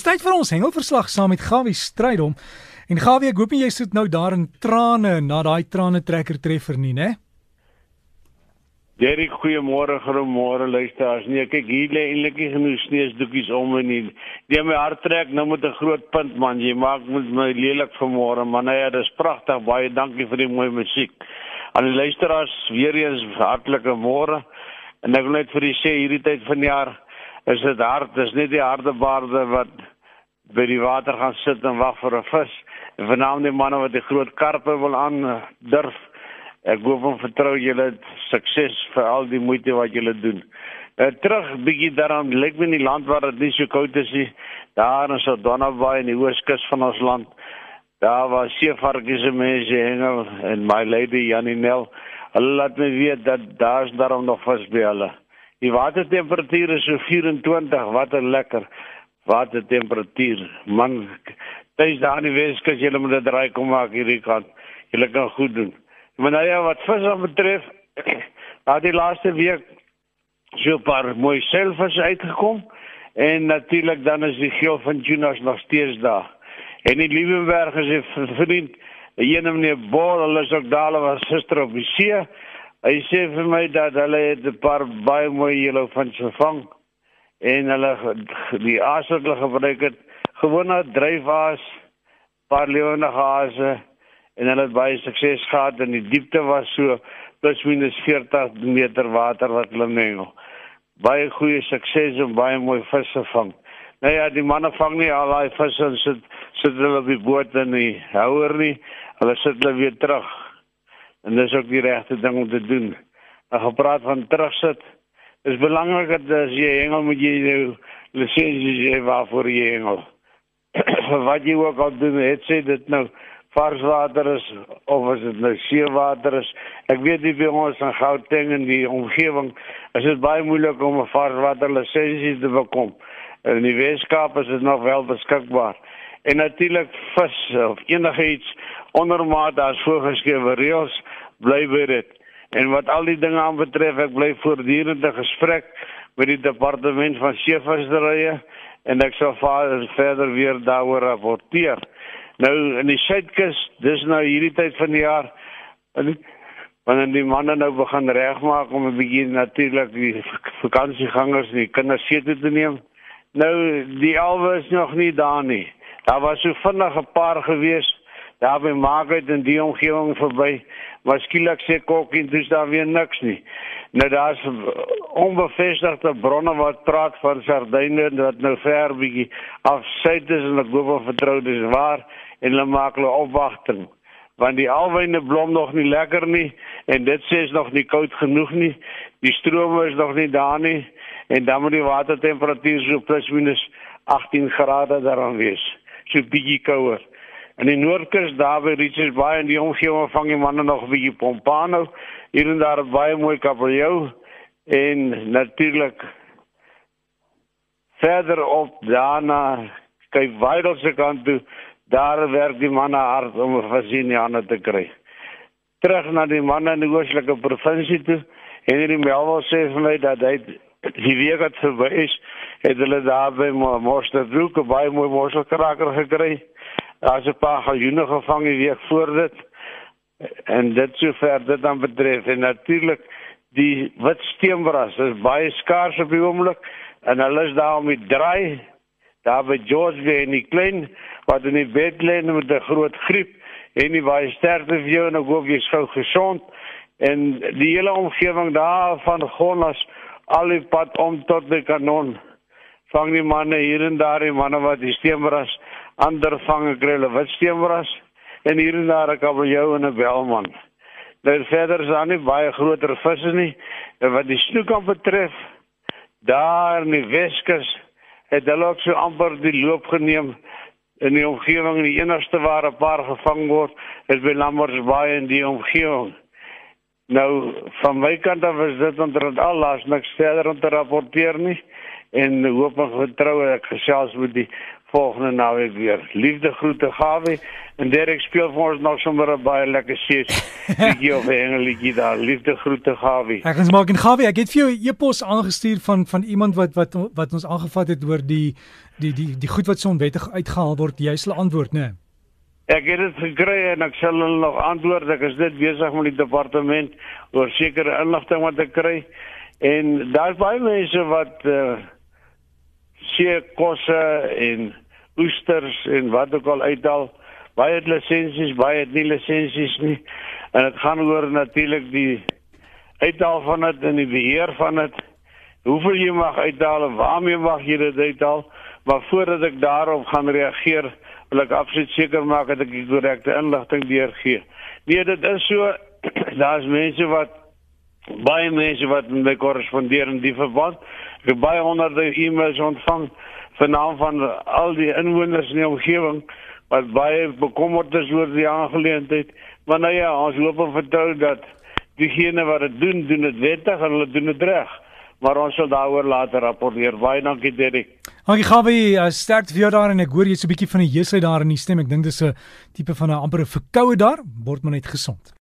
Tyd vir ons hengelverslag saam met Gawie Strydom. En Gawie, ek hoop jy sit nou daar in trane na daai trane trekker treffer nie, né? Derek, goeiemôre, goeiemôre luisteraars. Nee, kyk hier lê eintlik nie genoeg sneesdoekies om en nie. Die my hart trek nou met 'n groot punt man. Jy maak met my lelik vanmôre, man. Nee, dit is pragtig. Baie dankie vir die mooi musiek. Aan die luisteraars weer eens hartlike môre. En ek wil net vir julle sê hierdie tyd van die jaar is dit hard. Dis nie die harde baarde wat by die water gaan sit en wag vir 'n vis. En vanaand die manne wat die groot karpe wil aan durf. Ek hoop en vertrou julle sukses vir al die moeite wat julle doen. Uh, terug bietjie daaraan lyk my in die land waar dit nie so koud is nie. Daar in Sodonna Bay in die ooskus van ons land. Daar was seevarkies en mense hengel en my lady Janinel. Hulle laat my weet dat daar's daarom nog vis by hulle. Die watertemperatuur is so 24, wat 'n lekker watertemperatuur. Man, dis daar in die Weskus, jy moet dit draai kom maak hierdie kant. Jy kan goed doen. Maar nou ja, wat vis betref, het die laaste week so 'n paar mooi selfs uitgekom en natuurlik dan is die geel van tunas nog steeds daar. En die Liebenberg is 'n vriend, 'n ene meneer Bol, hulle is ook daar was gister op die see. Hy sê vir my dat hulle het 'n paar baie mooi julle van gevang en hulle die aas wat hulle gebruik het gewone dryfhaas, paar lewende hase en hulle het baie sukses gehad en die diepte was so plus minus 40 meter water wat hulle mengel. Baie goeie sukses en baie mooi visse vang. Nou ja, die manne vang nie al daai visse en sit sit hulle op die boot en nie houer nie. Hulle sit hulle weer terug en dis ook die regte ding om te doen. Maar gepraat van terugsit, is belangrik dat as jy hengel moet jy jou lisensie hê waarvoor jy hengel. Wat jy ook al doen, het sê dit nou varswater is of as dit nou seewater is. Ek weet nie by ons in Gauteng en die omgewing is dit baie moeilik om 'n varswater lisensie te bekom. In die Weskaap is dit nog wel beskikbaar. En natuurlik vis of enigiets ondermaat daar's voorgeskrewe reëls bly by dit. En wat al die dinge aan betref, ek bly voortdurend in gesprek met die departement van seevisserye en ek sal verder weer daaroor rapporteer. Nou in die Suidkus, dis nou hierdie tyd van die jaar wanneer die manne nou begin regmaak om 'n bietjie natuurlik die vakansiegangers en die kinders toe te neem. Nou die alwe is nog nie daar nie. Daar was so vinnig 'n paar gewees daar by Margaret en die omgewing verby. Maar skielik sê Kokkie dis daar weer niks nie. Nou daar's onbevestigde bronne wat praat van sardyne wat nou ver bietjie af suid is en ek hoop of vertrou dis waar en hulle maak hulle opwagting want die alwyne blom nog nie lekker nie en dit sê is nog nie koud genoeg nie. Die strome is nog nie daar nie en dan moet die watertemperatuur so plus minus 18 grade daaraan wees. So bietjie kouer. In die Noordkus daar by Richards Bay en die omgewing vang die manne nog 'n bietjie pompano. Hier en daar baie mooi kabeljou en natuurlik verder op daarna kyk Weidel se kant toe. Daar werk die manne hard om 'n vasiniane te kry. Terug na die manne in die oostelike provinsie toe. Henry Melville sê vir my dat hy die week het verby is, het hulle daar by Mosterdoek baie mooi mosselkraker gekry. Daar's 'n paar galjoene gevang die week voor dit. En dit sover dit dan betref. En natuurlik die wit steenbras is baie skaars op die oomblik en hulle is daar om die draai. Daar by George Bay en die klein wat in die bed lê met 'n groot griep en nie baie sterkte vir jou en ek hoop jy's gou gesond. En die hele omgewing daar van Gonnas al die pad om tot die kanon. Vang die manne hier en daar die manne wat die steenbras ander vange grille wat steenbras en hier en daar 'n kabeljou en 'n belman. Daar verder is daar nie baie groter visse nie. En wat die snoekamp betref, daar in die Weskus het hulle ook so amper die loop geneem in die omgewing die enigste waar 'n paar gevang word is by Lammersbaai in die omgewing. Nou van my kant af is dit onder al las niks verder om te rapporteer nie en hoop en vertrou ek gesels met die volgende naweek weer. Liefde groete Gawie en Derek speel vir ons nog sommer 'n baie lekker sees. Bietjie of engeletjie daar. Liefde groete Gawie. Ek gaan maak en Gawie, ek het vir jou 'n e-pos aangestuur van van iemand wat wat wat ons aangevat het oor die die die die goed wat so onwettig uitgehaal word. Jy sal antwoord, né? Nee. Ek het dit gekry en ek sal hulle nog antwoord. Ek is net besig met die departement oor sekere inligting wat ek kry. En daar's baie mense wat uh seekosse en oesters en wat ook al uithaal. Baie het lisensies, baie het nie lisensies nie. En dit gaan oor natuurlik die uithaal van dit en die beheer van dit. Hoeveel jy mag uithaal en waarmee mag jy dit uithaal? Maar voordat ek daarop gaan reageer, wil ek absoluut seker maak dat ek die korrekte inligting deurgee. Nee, dit is so daar's mense wat baie mense wat met my korrespondeer in die verband. Ek het baie honderde e-mails ontvang vanaand van al die inwoners in die omgewing wat baie bekommerd is oor die aangeleentheid. Maar nou ja, ons hoop en vertrou dat diegene wat dit doen, doen dit wettig en hulle doen dit reg. Maar ons sal daaroor later rapporteer. Baie dankie Derek. Dankie Gawie, uh, sterkte vir jou daar en ek hoor jy's 'n bietjie van 'n jeusheid daar in die stem. Ek dink dis 'n tipe van 'n amper 'n verkoue daar. Word maar net gesond.